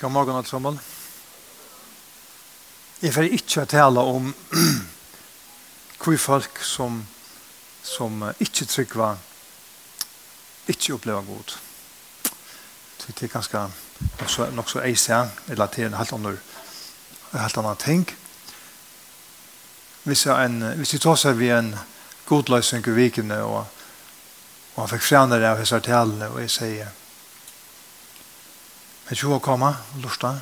God morgen, alt sammen. Jeg får ikke tale om hvor folk som, som ikke trykker ikke opplever godt. Det er ganske nok så, nok så eise, eis jeg relaterer helt andre helt andre ting. Hvis jeg, en, hvis jeg tar seg ved en god løsning i vikene og, og han fikk fjerne av av hessartellene og jeg sier Men du å komme, och lusta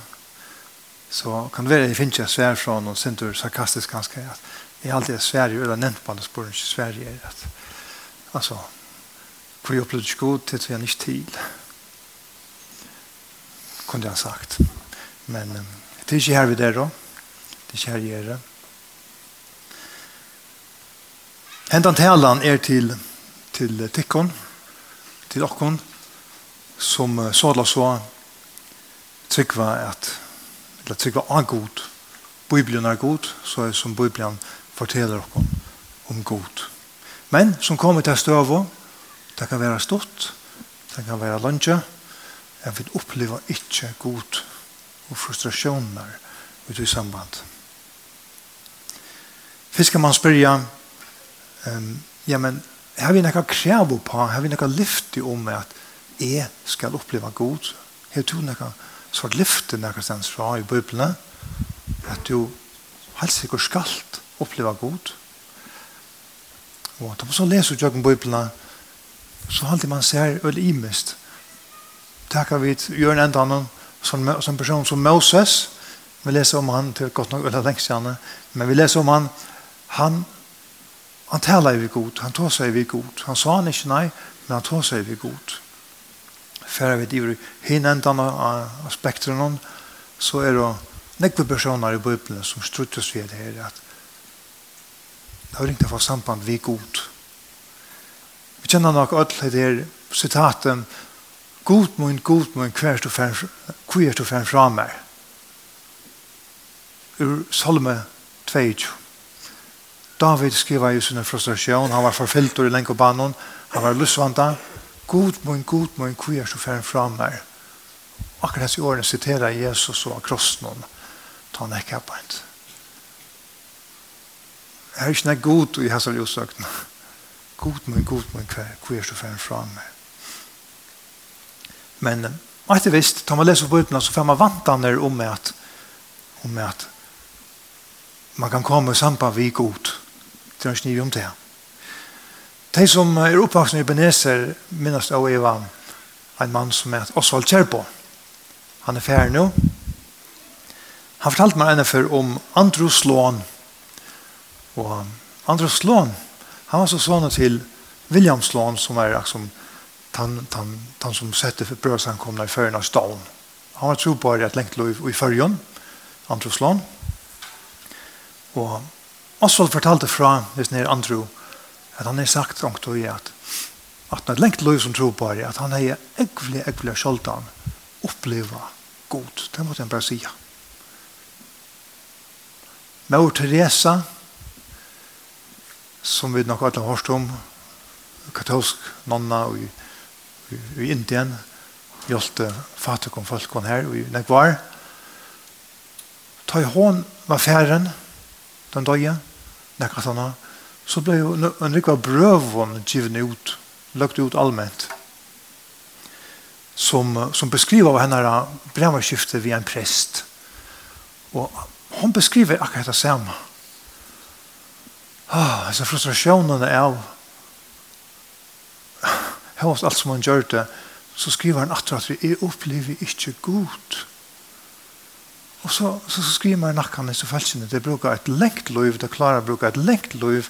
så kan det være jeg finner ikke svær fra noen sen sarkastisk ganske. At jeg alltid er alltid Sverige eller nevnt på det i Sverige Altså, hvor jeg opplevde ikke god till att jag inte till kunde jag sagt men det er ikke her vi der da. det är inte här vid det Hentan talan er til til tikkon til okkon som sådla så tryggva at eller tryggva av god Bibelen er god så er som Bibelen forteller oss om god men som kommer til støv det kan være stort det kan være lunge jeg vil oppleve ikke god og frustrasjoner ut i samband. Fyrst kan man spyrja um, ja men har vi noe krev på har vi noe lyfti om at jeg skal oppleve god har du noe så var lyften der fra i Bibelen at du helt sikkert skal oppleve god. Og da man så leser ut i Bibelen så alltid man ser øyelig imest. Takk vi gjør en enda annen som, som person som Moses vi leser om han til godt nok eller lengst gjerne men vi leser om han han han talar ju god, han tar sig vid god. Han sa han ikke nei, men han tar sig vid god færa vi i hinendan av spektrum så er det nekve personer i Bibelen som struttes ved det her at det har ikke fått samband vi god vi kjenner nok alle det her sitaten god mun, god mun, hver du fær hver du fær fra meg ur Salme 22 David skriver i sin frustrasjon han var forfyllt i lenge banen, han var lusvanta God mun, god mun, hvor er så færre fra meg. Akkurat hans i årene siterer Jesus og krossen om ta han ikke på hent. Jeg er ikke nek god i hans av ljósøkene. God mun, god mun, hvor er så færre fra meg. Men Og etter visst, tar man leser på utenland, så får man vantaner om at, om at man kan komme i samband vi god. Det er ikke nye om det de som er oppvaksne i Beneser minnes av Eva en mann som er Osvald Kjerpo han er ferdig nå han fortalte meg ennå om Andrew Lån og Andrew Lån han var så sånn til William Lån som er liksom han, han, han som sette for brødsankomne i føren av stålen. Han var tro på et lengt lov i førjen, Andros land. Og Osvald fortalte fra, hvis nere Andro, at han har sagt om tog at at han har lengt lov som tror på det, at han har ekvelig, ekvelig skjoldan oppleva god. Det måtte han bare si Mor Teresa, som vi nok alle har hørt om, katolsk nonna i, i, i Indien, hjelte fattig om folk her i Negvar. Ta i hånd med færen, den døye, nekka sånne, så ble jo en rikva brøvån givet ut, lagt ut allmänt. Som, som beskriver av henne brevmarskiftet via en präst. Og hon beskriver akkurat det samme. Ah, disse frustrationene av hos alt som han gjør det, så skriver han at vi er opplever ikke godt. Og så, så, så skriver man nakkene så falskene. Det bruker et lengt liv, det klarer å bruke et lengt liv,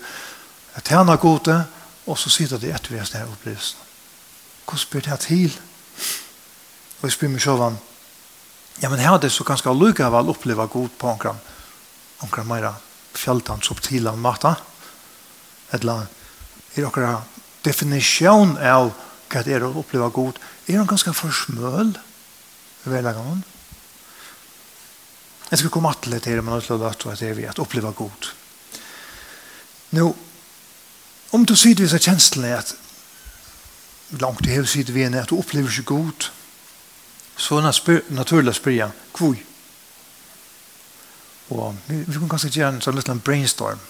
et tjene gode, og så sitter det etter vi har denne opplevelsen. Hvordan blir det til? Og jeg spør meg selv om, ja, men her er det så ganske lykke av å oppleve god på omkring, omkring mer fjeltan, subtila mata, et eller annet. Er dere definisjon av hva det er å oppleve god, er det ganske forsmøl, i velgangene? Jeg skal komme til det her, men også løtt at det er vi at oppleve god. Nå, om du sier visse kjenslene at langt i hele sier vi at du opplever ikke god, så er det naturlig å spørre hvor. Og vi, vi kan kanskje gjøre en sånn liten brainstorm.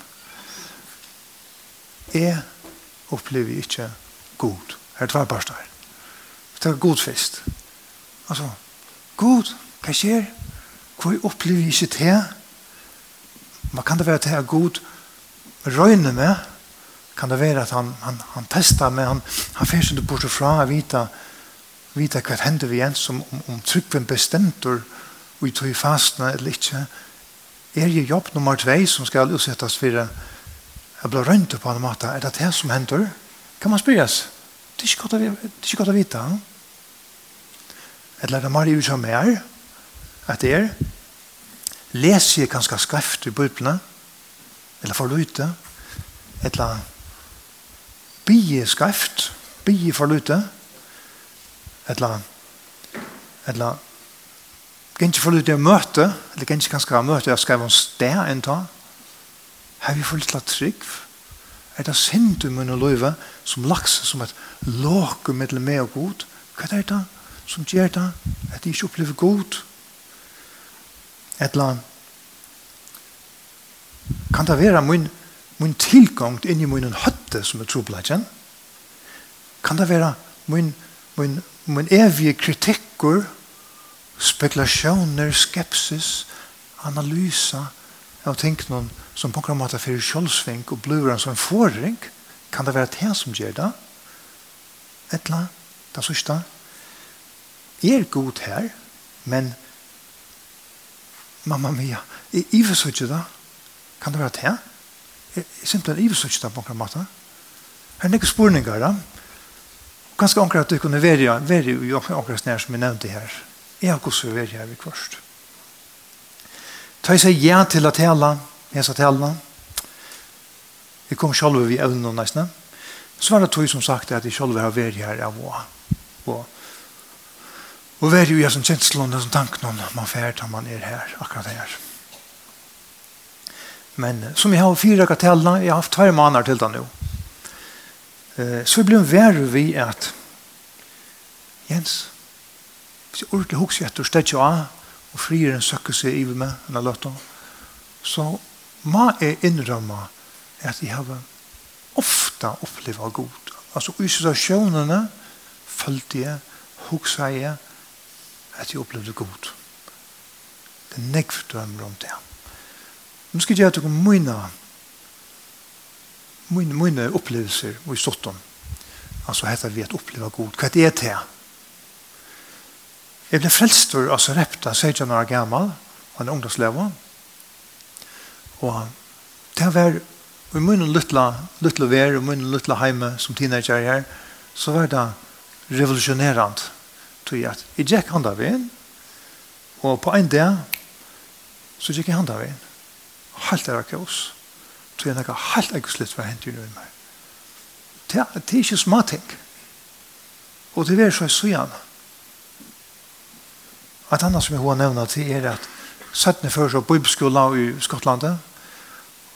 Jeg opplever ikke god. Her er tverrparst her. Det er god fest. Altså, god, hva skjer? Hva skjer? Hvor opplever jeg ikke det? Hva kan det være til at god røyner med, kan det være at han, han, han testar med, han, han fyrer seg bort fra å vite, vite hva hender vi igjen, som om, om tryggven bestemter og vi tog fastene eller ikke. Er det jobb nummer 2 som skal utsettes for å bli rønt på en måte? Er det det som hender? Kan man spyrres? Det er ikke godt å, det er ikke godt å vite. Eller er det mer i USA mer? Ja at det er leser jeg ganske skreft i bøyplene eller for lute eller bie skreft bie for lute eller eller kanskje for lute møte eller kanskje kanskje møte jeg skrev om sted en ta. Har vi fått litt trygg? Er det synd i munn og løyve som laks som et låke mellom meg og god hva er det som gjør det? At jeg ikke opplever god et eller. Kan det være min, min tilgang inn i min høtte som er trobladjen? Kan det være min, min, min evige kritikker, spekulasjoner, skepsis, analysa av tingene som på en måte fyrir kjølsvink og blir en sånn forring? Kan det være det som gjør det? Et eller annet, det sørste. Er god her, men mamma mia, jeg iversutje da, Kan det være det? Jeg simpelthen iversutje da, på en måte. Her er noen spurninger da. Ganske anker at du kunne være, være i anker snær som jeg nevnte her. Jeg har gått så være her i kvørst. Ta i seg ja til å tale, jeg sa tale. Jeg kom selv ved evnen og nesten. Så var det tog som sagt at jeg selv har vært her av å. og Og vær jo jeg som kjenslån, som tanken om man fært om man er her, akkurat her. Men som jeg har fyra katella, jeg har haft tvær måneder til det nå, så jeg ble vær vi at Jens, hvis jeg ordentlig hukser etter stedet av, og frier en søkke seg i meg, enn løtta, så må jeg innrømme at jeg har ofte opplevd god. Altså, i situasjonene følte jeg, hukser jeg, at jeg opplevde god. Det er nekk for dømmer om det. Nå skal jeg gjøre mine, mine, mine opplevelser og i ståttom. Altså heter vi at oppleve god. Hva er det? til? Jeg ble frelst frelstor av Sarepta, 16 år gammel, og en ungdomsleve. Og det var i munnen luttla, luttla ver, og munnen luttla heime som teenager her, så var det revolusjonerant tog jeg at jeg gikk handa inn, og på en dag så gikk jeg handa inn. Helt er ikke oss. Tog jeg nekka helt ikke slutt hva hendt i noe mer. Det er ikke små ting. Og det er så jeg så gjerne. Et annet som jeg har nevnt til er at Sættene før så bibelskola i Skottlandet,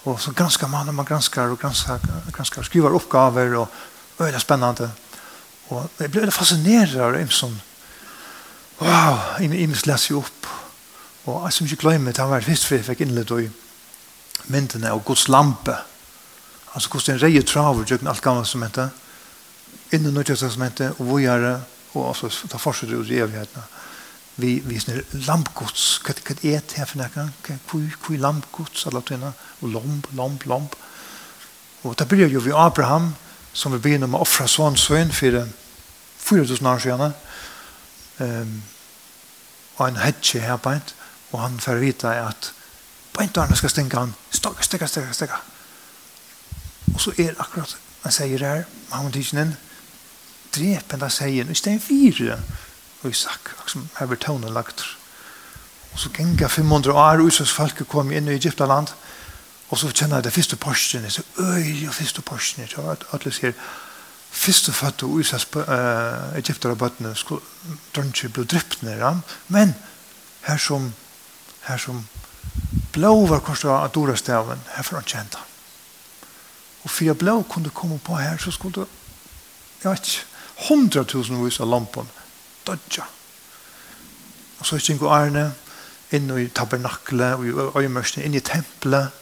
og så granskar man, og man granskar, og granskar, granskar skriver oppgaver, og det er spennende. Og jeg ble fascineret av dem som wow, en imes les jo opp. Og jeg som ikke glemmer, han var først før jeg fikk innledd i myndene og Guds lampe. Altså hvordan en reie traver, gjør alt gammelt som heter, innen nødt som heter, og hvor gjør det, og altså ta fortsatt ut i evighetene. Vi vi visner lampgods, hva er det her for noe? Hvor er lampgods, alle tingene? Og lamp, lamp, lamp. Og det blir jo vi Abraham, som vi begynner med å offre sånn sønn for 4000 år siden, um, og en hetje her beint, og han får vite at på en dag skal stinke han, stakka, stakka, stakka, stakka. Og så er akkurat, han sier her, han må tykken inn, sier enda seien, og stein fire, og Isak, som her blir tånen lagt. Og så genga 500 år, og Israels folk kom inn i Egyptaland, og så kjenner jeg det første porsen, så øy, og første porsen, og alle sier, første fatt og Isas uh, Egypter og bøttene drønnsje ble drypt ned ham, men her som her som blå var korset av Adora staven, her får han kjent han Og fire blå kunne komme på her, så skulle det, jeg vet ikke, hundra tusen vis av lampen, dodja. Og så gikk Arne inn i tabernaklet, og i øyemørsten, inn i tempelet,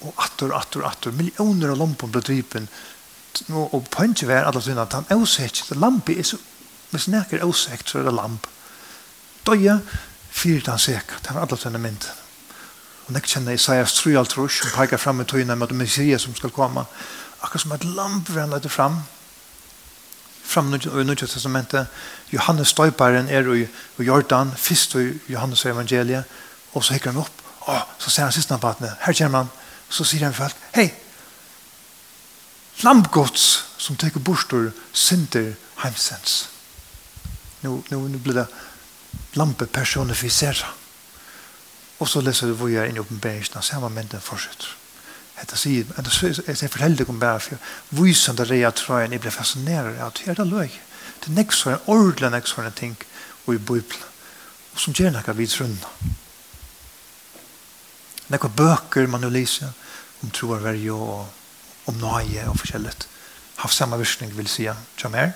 og attor, attor, attor, millioner av lampen ble drypen, og poenget var alle tvinna, at han avsett, lampi er så, hvis han er avsett, så er det lamp. Døye, fyrt han sek, det var alle sånne mynd. Og nek kjenner Isaias tru alt rus, som peker fram i tøyene med det Messias som skal komme, akkurat som et lamp vil han lette fram, fram i Nødja Testamentet, Johannes Støyparen er i Jordan, først i Johannes evangeliet, og så hikker han opp, og så ser han siste av nabattene, her kommer han, så sier han folk, hei, lampgods som teker bostor synder heimsens. Nå, nå, nå blir det lampe personifisera. Og så leser du hvor jeg er inne i oppenberingen, og samme menten fortsetter. Hetta sier, men det er forheldig om bare for vysen der rea tror jeg ble fascineret av at her er det løy. Det er nekst for en ordentlig nekst for en ting, og i bøypla, og som gjerne kan vi trønne. Nekva bøker man jo lyser om tro og verje og om nøye og forskjellig. Haft samme virkning vil si som er.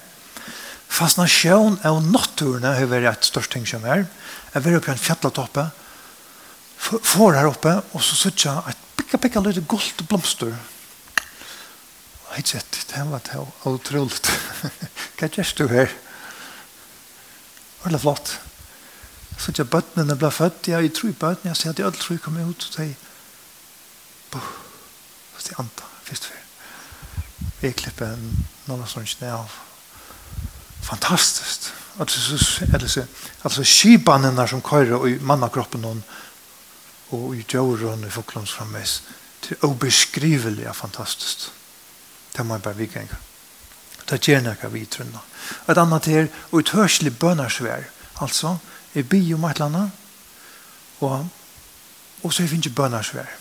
Fascinasjon av natturene har vært et størst ting som er. Jeg var oppe i en fjattlet får her oppe, og så sitter jeg et pikka, pikka lite gult blomster. Hei, vet det var det utrolig. Hva gjør du her? Det var flott. Så jeg bøttene ble født. Jeg tror i bøttene. Jeg ser at de alle tro kom ut. og sier, boh. Så jeg anta først før. Jeg klipper noen sånne kjene av. Fantastisk. Altså, altså, altså skibanene som kører i mannakroppen noen og i djøren i folklunds frammeis til obeskrivelig og fantastisk. Det må jeg bare vike en gang. Det gjør noe vi trunner. Et annet er utørselig bønnersvær. Altså, Jeg byr om et eller annet, og, og så finner jeg bønnersvær.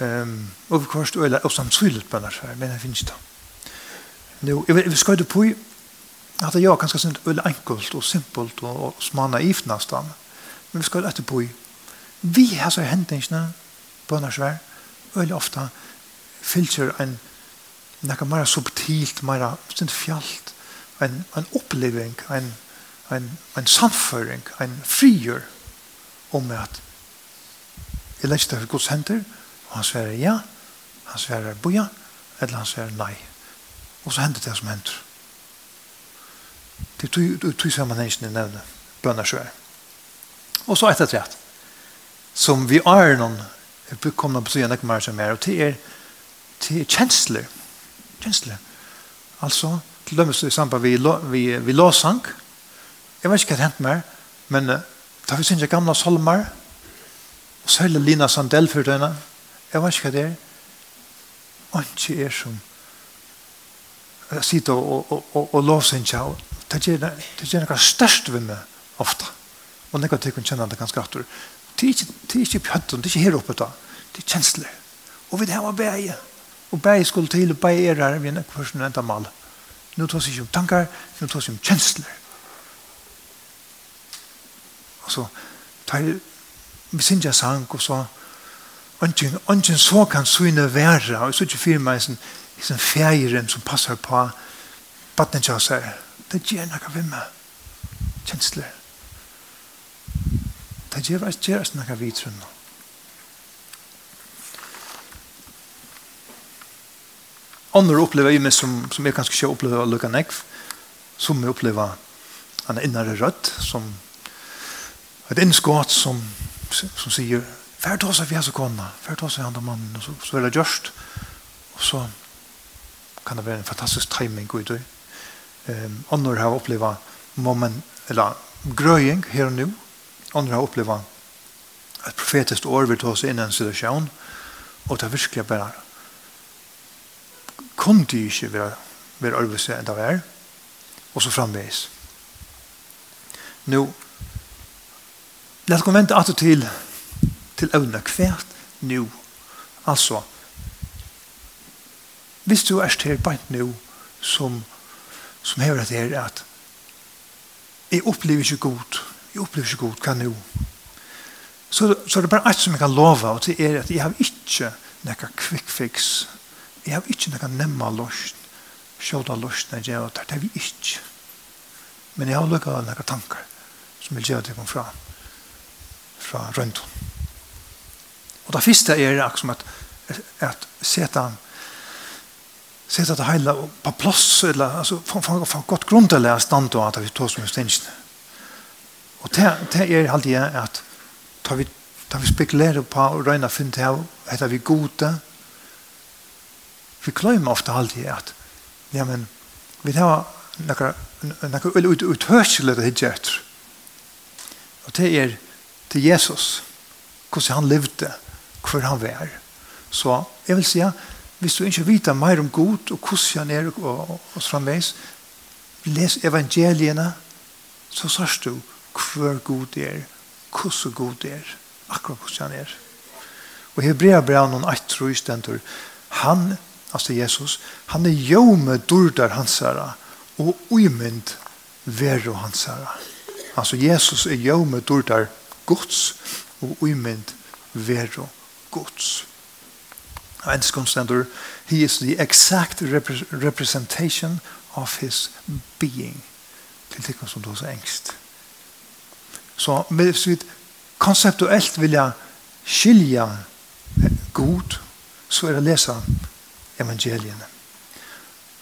Um, og vi kvarst øyla, og samtidig bønnersvær, men jeg finner ikke det. Nå, jeg, jeg skøyde på at det er ganske sint øyla enkelt og simpelt og, og smanna gift nesten, men vi skal etterpå i. Vi har så hendingsene, bønnersvær, øyla ofte fylser en noe mer subtilt, mer sint fjallt, en, en oppleving, en en, en samføring, en frigjør om at jeg leser det for Guds hender, og han sverer ja, han sverer boja, eller han sverer nei. Og så hender det som hender. Det er to sammenhengen jeg nevner, bønnersvær. Og så etter trett, som vi er noen, jeg kommer på siden ikke mer som er, og det er, til er kjensler. Kjensler. Altså, til dømes i samband vi, vi, vi låsang, vi Jeg vet ikke hva det hent mer, men da vi synes jeg gamle salmer, og særlig Lina Sandell for denne, jeg vet ikke hva det er, og ikke er som jeg sitter og, og, og, og låser ikke, og det gjør noe størst ved meg ofte. Og noen ting kjenner det ganske rett. Det er ikke pjøtten, det er ikke her oppe da. Det er kjensler. Og vi det her var bæge. Og bæge skulle til, og bæge er her, vi er nekk først enda mal. Nå tar vi ikke om tankar, nå tar vi om kjensler og så tar vi synger sang og så Ongen, ongen så kan syne være, og så ikke fyrer meg sin, sånn fjeiren som passer på baden til oss her. Det gjør noe vi meg, kjensler. Det gjør oss gjør oss noe vi tror nå. Andre opplever jeg meg som, som jeg kanskje ikke opplever å lukke nekv, som jeg opplever en innere rødt, som Et innskott som, som sier Fær til oss av fjes og kona, fær til oss av andre mannen, og så, så er det gjørst. Og så kan det være en fantastisk timing ut i. Um, andre har opplevd moment, eller grøying her og nå. Andre har opplevd et profetisk år vil ta oss inn i en situasjon, og det er virkelig bare kunne de ikke være, være arbeidse enn det var, og så framveis. Nå Lad oss vente at til til øvne hvert nu. Altså, hvis du er til bant nu som, som hever at det er at jeg opplever ikke godt, jeg opplever ikke godt hva nu. Så, så er det bare alt som jeg kan love og det er at jeg har ikke nekka quick fix, jeg har ikke nekka nemma løsning, sjåda løsning, når jeg gjør det, det har vi ikke. Men jeg har lukka noen tanker som vil gjøre det kom fram fra Røndon. Og det første er akkurat som at, at seta sette det hele på plass, eller altså, for, for, for godt grunn til å lære stand og at vi tar som stengene. Og det, det er alltid at tar vi, tar vi spekulerer på og røyner finne til at vi gode, vi glemmer ofte alltid at ja, men vi tar noe noen ut, uthørselig det hidjer etter. Og det er til Jesus, hvordan han levde, hvor han var. Så jeg vil si, hvis du ikke vet mer om Gud og hvordan han er og, og, og framveis, les evangeliene, så sørst du hvor Gud er, hvordan Gud er, akkurat hvordan han er. Og Hebrea brev noen eitroi stendur, han, altså Jesus, han er jo med dårdar hans herre, og uimynd veru hans herre. Altså Jesus er jo med dårdar hans Guds og uimynd vero Guds. En skonstendur, he is the exact representation of his being. Til tikkum som du har engst. Så hvis vi konceptuelt vilja skilja god, så er det å lese evangeliene.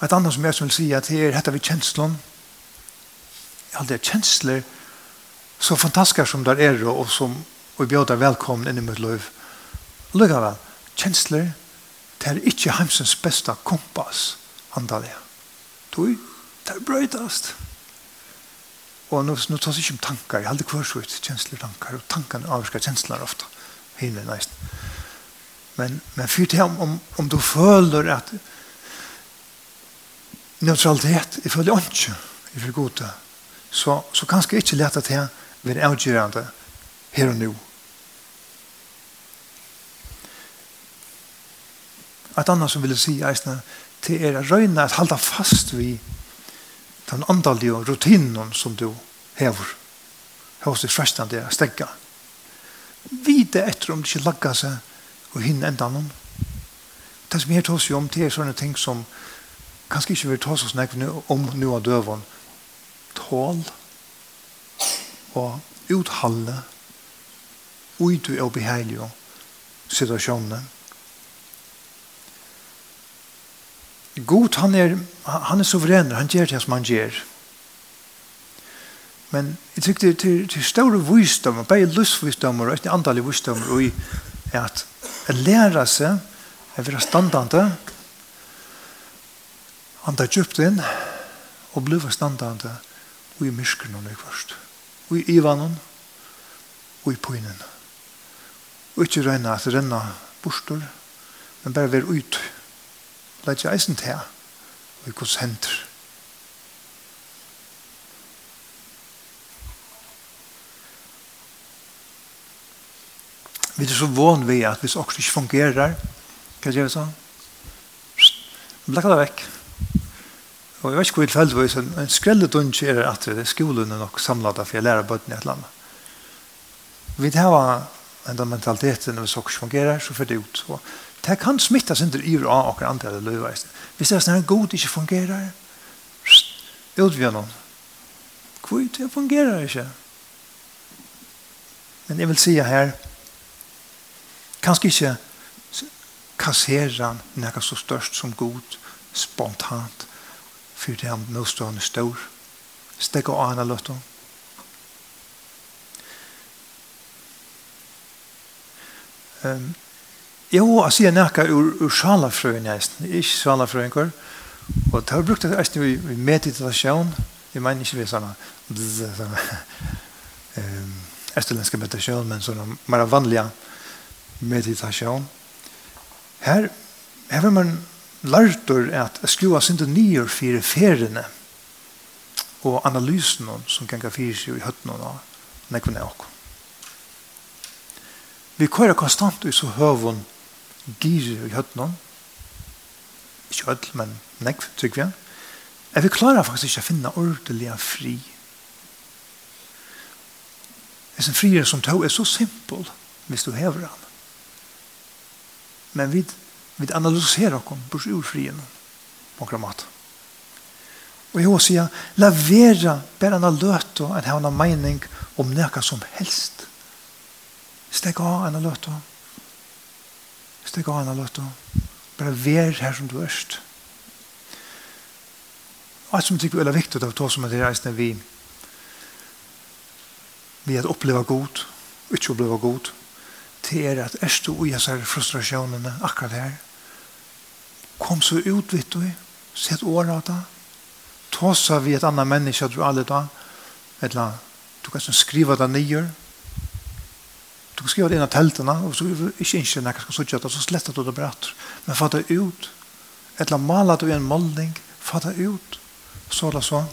Et annet som jeg vil si at her heter vi kjenslån. Ja, det er kjensler så fantastiska som där är och som och bjuda välkomna in i mitt liv. Lycka väl. Känslor det är inte hemsens bästa kompass andaliga. Du, det är bröjtast. Och nu, nu tar det inte om tankar. Jag har aldrig kvar så ut känslor tankar. Och tankarna avskar känslor ofta. Hinner nästan. Men, men fyrt hem om, om du följer att neutralitet i följer inte i för goda så, så kanske inte lätt att det men avgjørende her og nå. Et annet som vil si eisne, det er å røyne at halda fast vi den andalige rutinen som du hever hos det frestande å stegge. Vite etter om det ikke lagger seg og hinne enda noen. Det som jeg tar oss om, det er sånne ting som kanskje ikke vil ta oss om nå av døven. Tål. Tål og uthalde ut og beheilige situasjonene. God, han er, han er suveren, han gjør det som han gjør. Men jeg tykker det er til større visdom, bare lystvisdom og et andalige visdom, og i at lære seg, jeg vil ha standante, han tar djupt inn, og blir standande, og i myskene når først og i ivanen og i poinen. Og ikke røyne at renna bostor, men bare være ut. Læt ikke eisen til og i hos henter. Vi er så vån ved at hvis også ikke fungerer, hva gjør vi sånn? Blekka det vekk. Og jeg vet ikke hvor jeg følte det, men skrellet ikke er at det er skolen er nok samlet for jeg lærer bøtten i et eller annet. Vi har en av mentaliteten når vi saker fungerer, så får det ut. Og det kan smittes ikke i av og andre eller løyveis. Hvis det er sånn at god ikke fungerer, ut vi noen. Hvor det fungerer ikke. Men jeg vil si her, kanskje ikke kassere noe så størst som god, spontant, for det han motstående stor. Stekk og anna løtton. Um, jo, jeg sier nekka ur, ur sjalafrøyen nesten, ikke sjalafrøyen kvar. Og det har brukt det eisen i, i meditasjon, jeg mener ikke vi sånne, sånne um, estelenske meditasjon, men sånne mer vanlige meditasjon. Her, her vil man lærtur at skrua sindu nýr fyrir ferene og analysen som ganga fyrir sig i høttene og nekvene okkur. Vi kører konstant i så høvun gire i høttene ikke høll, men nekv, tykker vi at vi klarer faktisk ikke å finne ordelig fri Det er en frier som tog er så simpel hvis du hever han. Men vi Vi analyserer oss på ur frien på några mat. Og jeg vil si, la være bare en løte en hevna mening om noe som helst. Stek av en løte. Stek av en løte. Bare vær her som du erst. Og alt som tykker er viktig av to som er reisende vi vi at oppleva god, ikke oppleva god, til er at erst du og jeg ser frustrasjonene akkurat her, Kom så ut, vet du, sett året av det. Tåsa vi et annet menneske du alle da, eller du kan skriva det nye. Du kan skriva det inn av teltene, og så ikke ikke når jeg skal sitte det, så sletter du det bratt. Men fatta ut, eller maler du en målning, fatta ut, så er det sånn.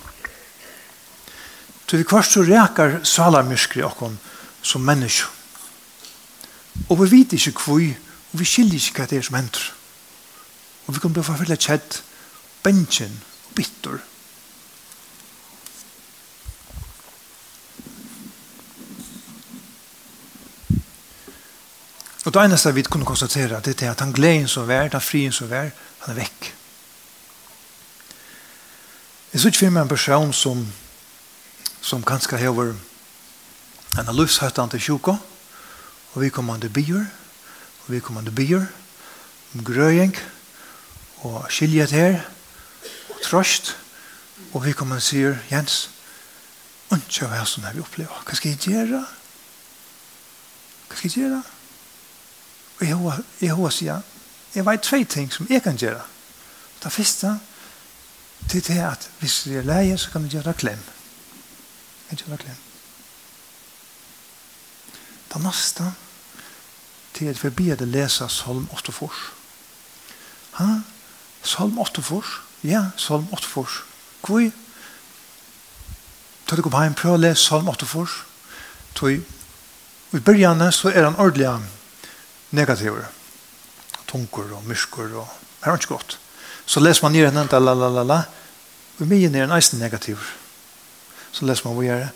Så vi kvart så reker salamyrskri okkom som menneske. Og vi vet ikke hvor, og vi skiljer ikke hva det er som hender. Og vi kunne bli forfølgelig kjedd bensjen og bitter. Og det eneste vi kunne konstatere det er at han gleden som vær, den frien som vær, han er vekk. Jeg synes ikke vi meg en person som som kanskje hever en av løshøttene til sjuka, og vi kommer til byer, og vi kommer til byer, om grøying, og og skilje her og trost og vi kommer og sier Jens ikke hva som vi opplever hva skal jeg gjøre hva skal jeg gjøre og jeg har, jeg sier jeg vet tve ting som jeg kan gjøre det første til det at hvis jeg er leie så kan jeg gjøre klem jeg gjør klem det neste til at vi blir det lesa Salm 8 fors han Salm 8 fors. Ja, Salm 8 fors. Kvoi? Ta du kom hjem, prøv å lese Salm 8 fors. Tøy, i byrjane så er han ordentlig negativ. Tunker og mysker og det er ikke godt. Så leser man nere henne, la la la la, og mye nere en eisen negativ. Så leser man hva gjør det.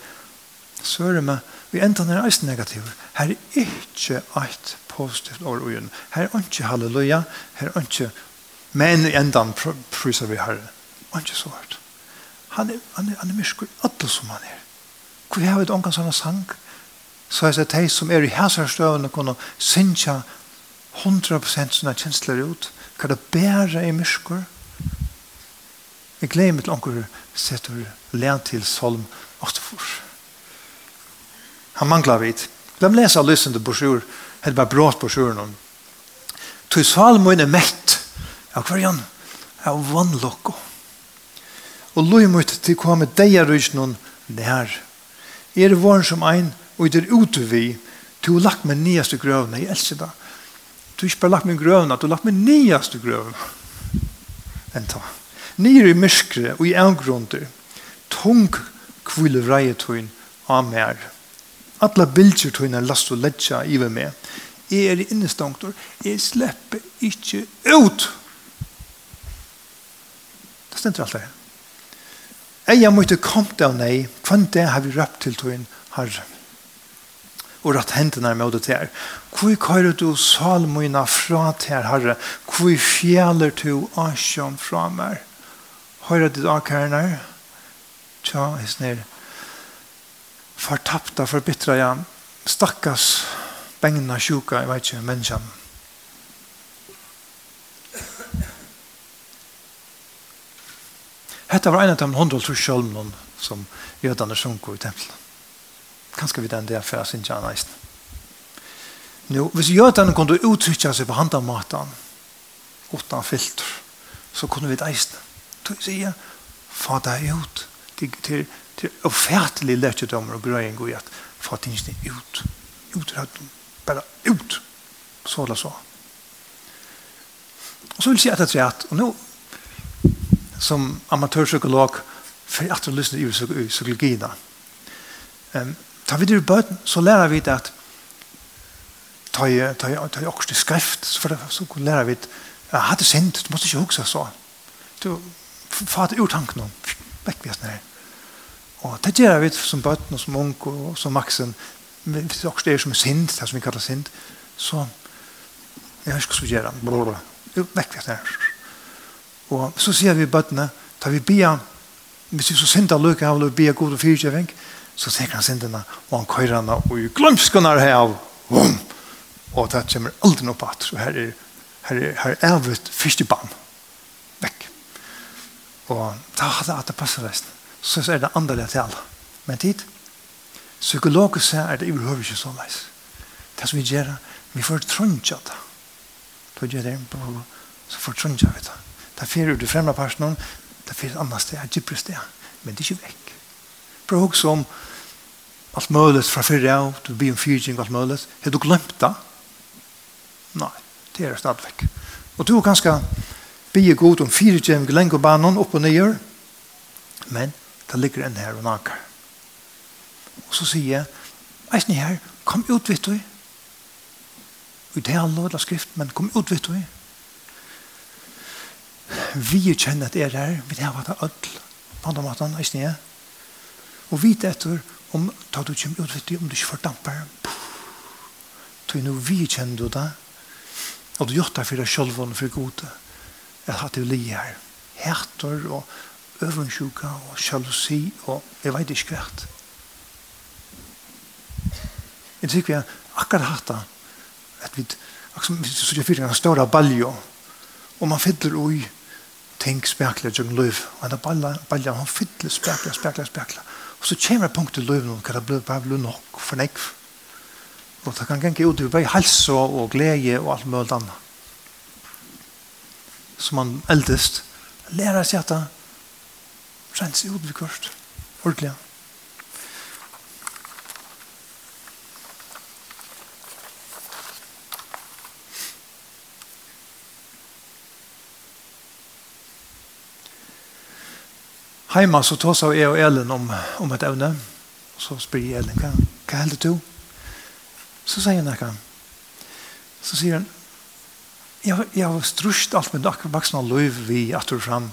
Så er det med, vi enda nere eisen negativ. Her er ikke eit positivt år og Her er ikke halleluja, her er ikke Men i endan prysar vi herre. Og ikke så hørt. Han er, han er, han er myrskur, alle som han er. Hvor jeg har et omgang sånne sang, så er det de som er i hæsarstøvene kunne synja 100% sånne kjensler ut, kan det bære i myrskur. Jeg gleder meg til omgang setter len til Solm 8 Han mangler vidt. La meg lese av lysende brosjur, eller bare brått brosjuren om. Tog Salmoen er mett av hverjan av vannlokko. Og loj mot til komme deia rysnun nær. Er det våren som ein, og er ute vi, du har lagt meg nyast i grøvna, jeg elsker det. Du har ikke bare lagt meg grøvna, du har lagt meg nyast i grøvna. Enn ta. Nyr i myskre og i avgrunder, tung kvile vreietuin av mer. Alla bilder tuin er last og ledja i ved meg. Jeg er i innestangtor, jeg slipper ikke ut. Det stender alt det. Eia måtte komme av nei, kvann det har vi røpt til tøyen herre. Og rett hendene med det til. Hvor kører du salmøyna fra til herre? Hvor fjeler du asjon fra meg? Høyre ditt akærner? Tja, hisner. Fortapta, forbittra, ja. Stakkars, bengna, sjuka, jeg vet ikke, menneskene Hetta var ein av de hundra trusjolmen som jødene sunko i tempelen. Kanskje vi den der for sin tjana eisen. Nå, hvis jødene kunne uttrykke seg på handamaten utan filter, så kunne vi det eisen. Så sier jeg, få deg ut til, til, til ofertelig lærkjødommer og grøying og at få tingene ut. Ut, bare ut. Så eller så. Og så vil jeg si etter at, og nå som amatørpsykolog for at du lyssnar i psykologien. Um, ta vi det i bøten, så lærer vi det at ta i, ta i, ta i også til skrift, så, det, så lærer vi det jeg hadde sint, du måtte ikke huske så. Du fatt ur tanken om, vekk vi her. Og det gjør vi som bøten og som ung og som maksen, hvis det også er som sint, det som vi kallar sint, så jeg husker så gjør han, vekk vi her. Og så sier vi bøttene, tar vi bia, hvis vi så synder løke av å bia god og fyrtjøving, så tenker han syndene, og han køyrer henne, og i glømsken er her, og, og det kommer aldri noe på at, så her er, her er, her er avut første barn, vekk. Og da hadde at det passer resten. Så er det andre til alle. Men tid, psykologisk er det overhovedet ikke så leis. Det som vi gjør, vi får trønnsja det. Da gjør det, så får trønnsja vi det. Det fer ut i fremre personen, det fer et annet sted, et dypere sted. Men det er ikke vekk. Prøv også om alt mulig fra fyrir av, du blir en fyrtjeng, alt mulig. Har du glemt det? Nei, det er stadig vekk. Og du er ganske bli god om fyrtjeng, lenge banen, opp og nyer, men det ligger en her og naker. Og så sier jeg, eisen her, kom ut, vet du. Ut er lov, la skrift, men kom ut, vet du vi kjenner at det er her, vi har vært ødel, på andre måten, i snedet. Og vite etter, om ta du kommer ut, vet du, om du ikke får damper, tog nå vi kjenner du da, og du gjør det for deg selv og for gode, at har til li her, hætter og øvensjuka og sjalusi og jeg vet ikke hvert. Jeg tykker vi har akkurat hatt det, at vi, akkurat som vi sier fyrir en større baljo, og man fyller ui, ting spekler som løv. Og da balja, han fyller spekler, spekler, spekler. Og så kommer punkt til løv nå, hva det blir bare nok for nekv. Og det kan gange ut i vei helse og glede og alt mulig annet. Som man eldest lærer seg at det renser ut vi kvart. Ordentlig. Heima så tås av jeg og Elin om, om et evne. Så spør jeg Elin, hva, hva helder du? Så sier han ikke. Så sier han, jeg, jeg har strusht alt med akkurat vaksne løyv vi at du fram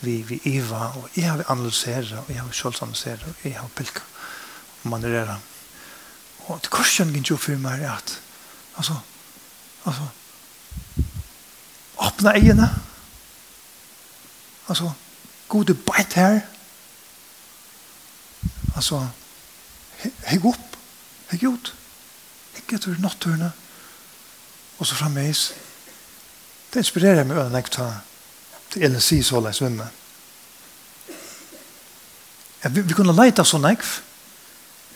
vi, vi Eva, og jeg har analyseret, og jeg har kjølsanalyseret, og jeg har pilka, og manøvreret. Og det korsen gikk jo for meg at, altså, altså, åpne egene, altså, Gode beit her. Altså, hegg opp, hegg ut. Hegg etter natturene. Og så frammeis. Det inspirerer meg øyne nekta tar til Ellen Sies holde jeg svimme. Vi, vi kunne leita så nekv.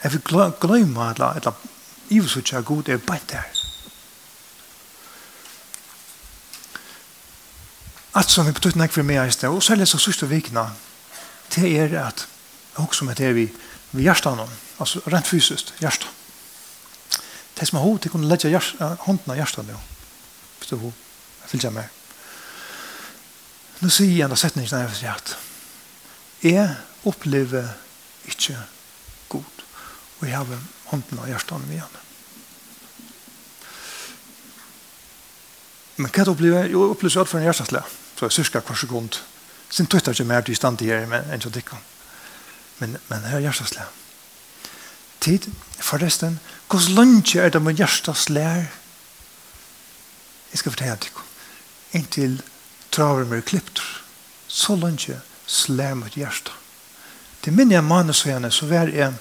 Jeg vil gløyma et eller annet. Ivesutja god er beit her. at som vi betyr nek for meg i sted, og særlig så sørste vikene, det er at også med det vi, vi hjertet noen, altså rent fysisk, hjertet. Det som er hod, det kunne legge hånden av hjertet nå, hvis du hod, jeg meg. Nå sier jeg en av setningene jeg vil at jeg opplever ikke god, og jeg har hånden av hjertet med henne. Men hva er det opplever jeg? Jo, opplever jeg alt for en hjerteslæg så er cirka kvar sekund. Sin tøytter ikke mer til stand her, men enn til dikkan. Men, men her er hjertesle. Tid, forresten, hvordan lunge er det med hjertesle her? Jeg skal fortelle dikkan. Inntil traver med klipter, så lunge slær mot hjertet. Til minne jeg manus og henne, så vær jeg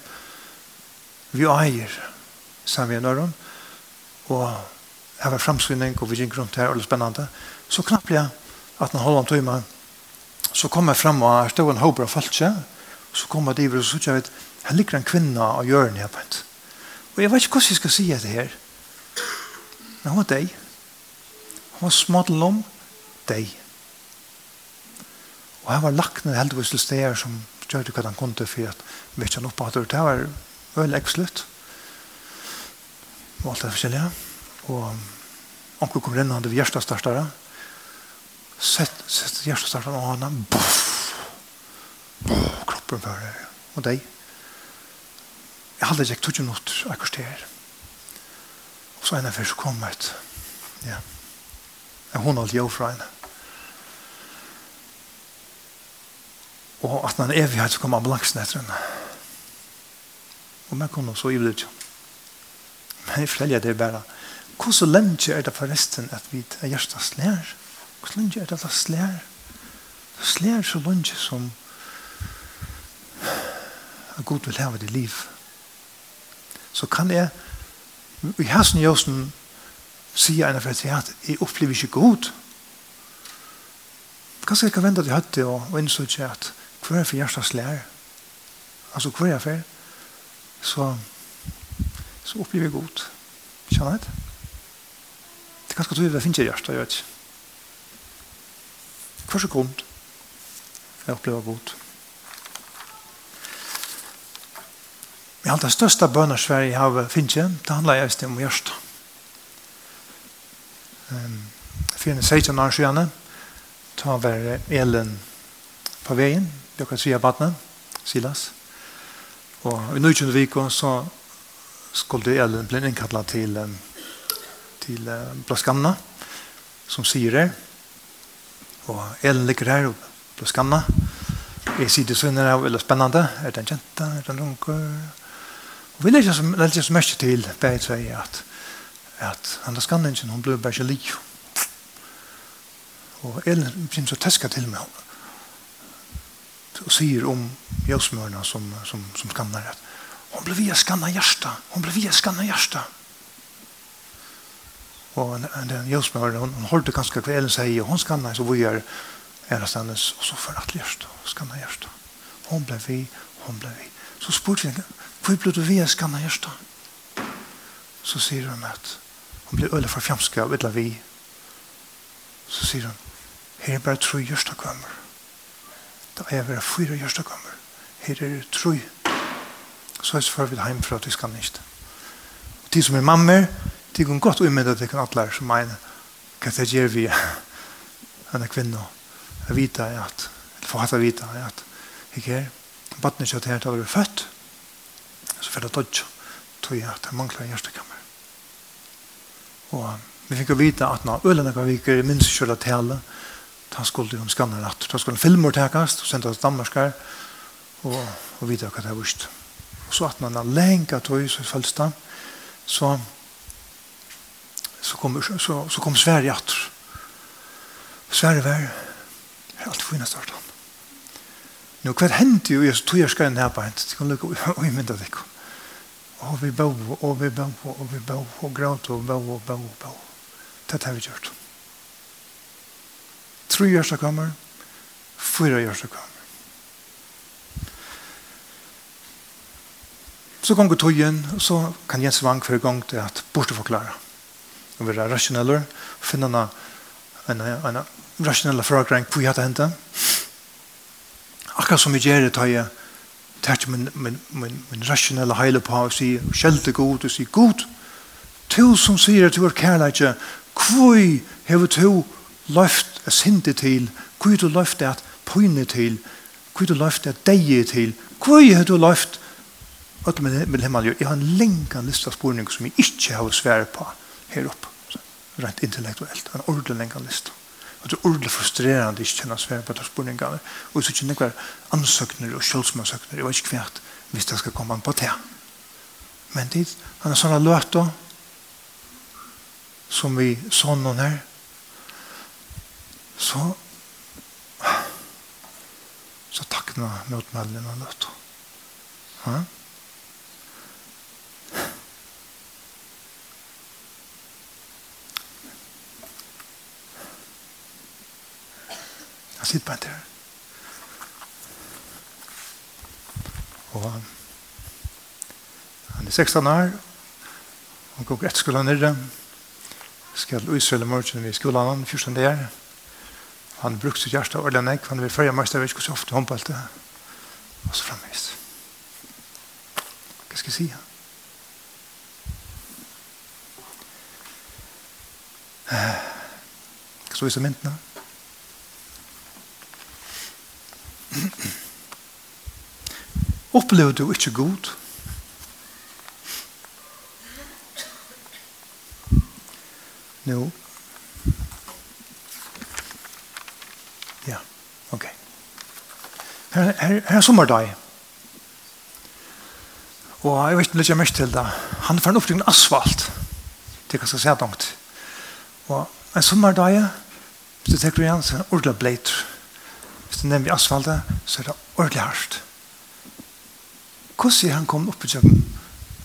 vi eier sammen med Nøren, og jeg var fremsvinning, og vi gikk rundt her, og det var spennende. Så knapt jeg at han holdt om så kom jeg frem og jeg stod en håper av falskje, så kom jeg til og så sier jeg vet, her ligger en kvinne og gjør den her på Og jeg vet ikke hvordan jeg skal si det her, men hun var deg. Hun var småttel om deg. Og her var lagt ned heldigvis til steder som gjør det hva han kunne for at vi ikke han oppe det var veldig ekslutt. Og alt det forskjellige. Og onkel kom inn, han hadde hjertestartere. Og Sett, sett hjertestarten av henne. Buff! Boff! Kroppen før det. Og deg. Jeg hadde ikke tog noe akkurat der. Og så en av først kom et. Ja. Jeg hun holdt jo fra henne. Og at den evighet så kom ambulansen etter henne. Og man kunne så ivrig ikke. Men jeg forteller det bare. Hvor så lenge er det forresten at vi er hjertets lærer? Hvor lenge er det det slær? Det slær så lenge som at Gud vil heve det liv. Så kan jeg i hasen jøsen si en av at jeg opplever ikke god. Kanskje jeg kan vente til høtte og, og innså ikke at hver er for hjertet slær? Altså hver er for? Så, så opplever jeg god. Kjenner jeg det? Det er ganske tydelig at jeg finner hjertet, jeg vet ikke hver sekund jeg opplever god. Jeg har den største bønner Sverige har finnet, det handler jeg om hjertet. Um, for en 16 år siden, ta var elen på veien, det kan si av Silas. Og i 19. viken så skulle elen bli innkattlet til, til Blaskanna, som sier det, Og Elen ligger her og blir skanna. Jeg sier det sånn er det veldig spennende. Er det en kjente? Er det en runker? Og vi legger så mye til, Beid sier at, at han er skanningen, hun blir bare ikke lik. Og Elen begynner så teska til med henne. Og sier om jøsmørene som, som, som skanner at hun blir via skanna hjärsta. Hun blir via skanna hjärsta og den en, en hun, hun hørte ganske hva Ellen sier, og hun skannet, så vi er er stannes, og så for at ljerst, skannet hjerst. Hun ble vi, hun ble vi. Så spurte vi hvor ble du vi er skannet hjerst? Så sier hun at hun ble øle for fjamska, av vet vi. Så sier hun, her er bare tro hjerst kommer. Da er jeg bare fyra hjerst kommer. Her er tro. Så er det for vi heimfra til skannet hjerst. Og de som er mammer, Det kan godt umynda til kan atler som mener hva det gjør vi henne kvinna. Jeg vet at, eller får hatt jeg vite at jeg er baden ikke at jeg å være født så fyrir dodge tog jeg at jeg mangler en hjertekammer. Og vi fikk å vite at når Ølene kan vike minst kjøla tale da skulle hun skanna natt. da skulle filmer tekast og senda til Danmarskar og, og vite hva det er vust Og så at når han lenka tog så følsta så så kom, så, så kom Sverige att. Sverige var helt fina starta. Nu kvar hände ju just tog jag ska här på hänt. Det kan lucka och imenta det. Och vi bo och vi bo och vi bo och gråt och bo och bo och bo. Det har vi gjort. Tre år så kommer. Fyra år så kommer. Så gonger tøyen, og så kan Jens Vang for i gang til at borte forklare og være rasjoneller, og finne en, en, en rasjonelle forankring på hva det hendte. Akkurat som vi gjør det, tar jeg tar min, min, min, min rasjonelle heile på og sier skjelte god, og sier god, til som sier at du er kærleikje, hvor har du løft et sinte til, hvor har du løft et pøyne til, hvor har du løft et deie til, hvor har du løft Ötmen med himmel gjør, jeg har en lenge liste av spårning som jeg ikke har svär på her oppe rent intellektuelt. En ordentlig lenge liste. Og det er ordentlig frustrerende ikke kjenne svære på spørningene. Og så kjenner jeg ansøkner og kjølsmansøkner. Jeg vet ikke hvert hvis det skal komme an på det. Men det han er sånne løter som vi så noen her så så takkene mot meldene motmallene løter. Ja? sitt på det. Og han, han er 16 år, han går etter skolen nere, skal utsøle morgen i skolen han, 14 dager. Han brukte sitt hjerte ordentlig nek, han vil følge mest, jeg vet ikke så ofte håndpå alt det. og så fremvis. Hva skal jeg si? Hva skal vi se myntene? Opplever du ikke god? Nå. Ja, ok. Her, her, her er sommerdag. Og jeg vet ikke om mest til det. Han får en oppryggende asfalt. Det kan jeg si langt. Og en sommerdag, hvis du tenker igjen, så er det ordentlig bleit. Hvis du nevner asfaltet, så er det ordentlig hardt. Hvordan er han kommet opp i kjøkken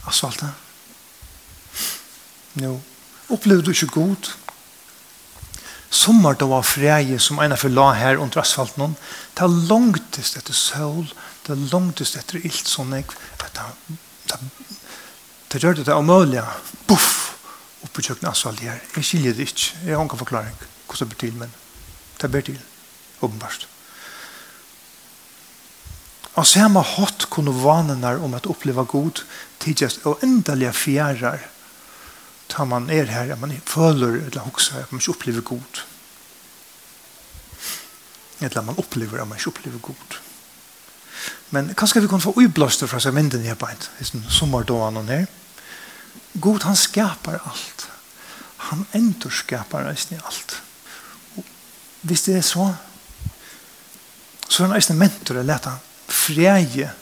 av salta? Jo, opplevde du ikke god? Sommar da var freie som ena for la her under asfalten det er langtist etter sol, det er langtist etter ilt sånn jeg, det, det, det gjør det det omølige, buff, oppe i kjøkken asfalt her. Jeg skiljer det ikke, jeg har ikke forklaring hvordan det blir til, men det blir til, åpenbart. Og samme hatt kunne vanene om at oppleva god tidsjast og endelig fjærer tar man er her, at man føler eller hokser at man ikke opplever god. Eller man opplever at man ikke opplever god. Men kanskje vi kunne få ublåster fra seg vinden i arbeid, i sommerdåene her. God, han skapar alt. Han endurskapar reisen i alt. Hvis det er så, så er han eisen mentor å lete han freie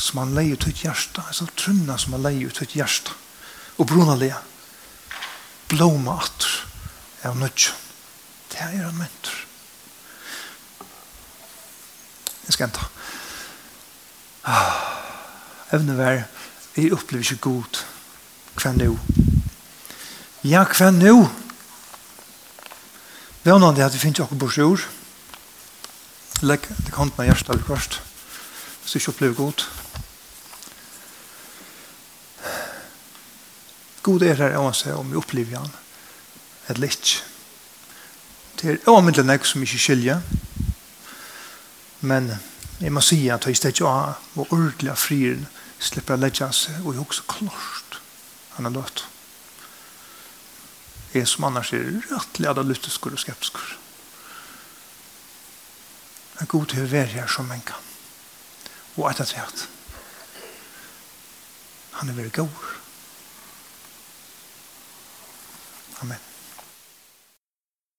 som han leier til hjärsta, altså trunna som han leier til hjärsta, og bruna lea, blåma atter av nødtjen. Det er han mentor. Jeg skal enda. Ah, evne vær, jeg opplever ikke god hva nu? Ja, hva nå? det at vi finner ikke akkurat bors ord. Legg det kanten av hjertet av kvart hvis du ikke opplever god. God er her, jeg seg om jeg opplever han. Et litt. Det er avmyndelig nek som ikke skiljer. Men jeg må si at jeg stedet av og ordelig av frieren slipper å legge seg, og jeg også klart han er dødt. Jeg som annars er rettelig av lytteskur og skeptisker. Men god til å være her som en kan og etter tvert. Han er veldig god. Amen.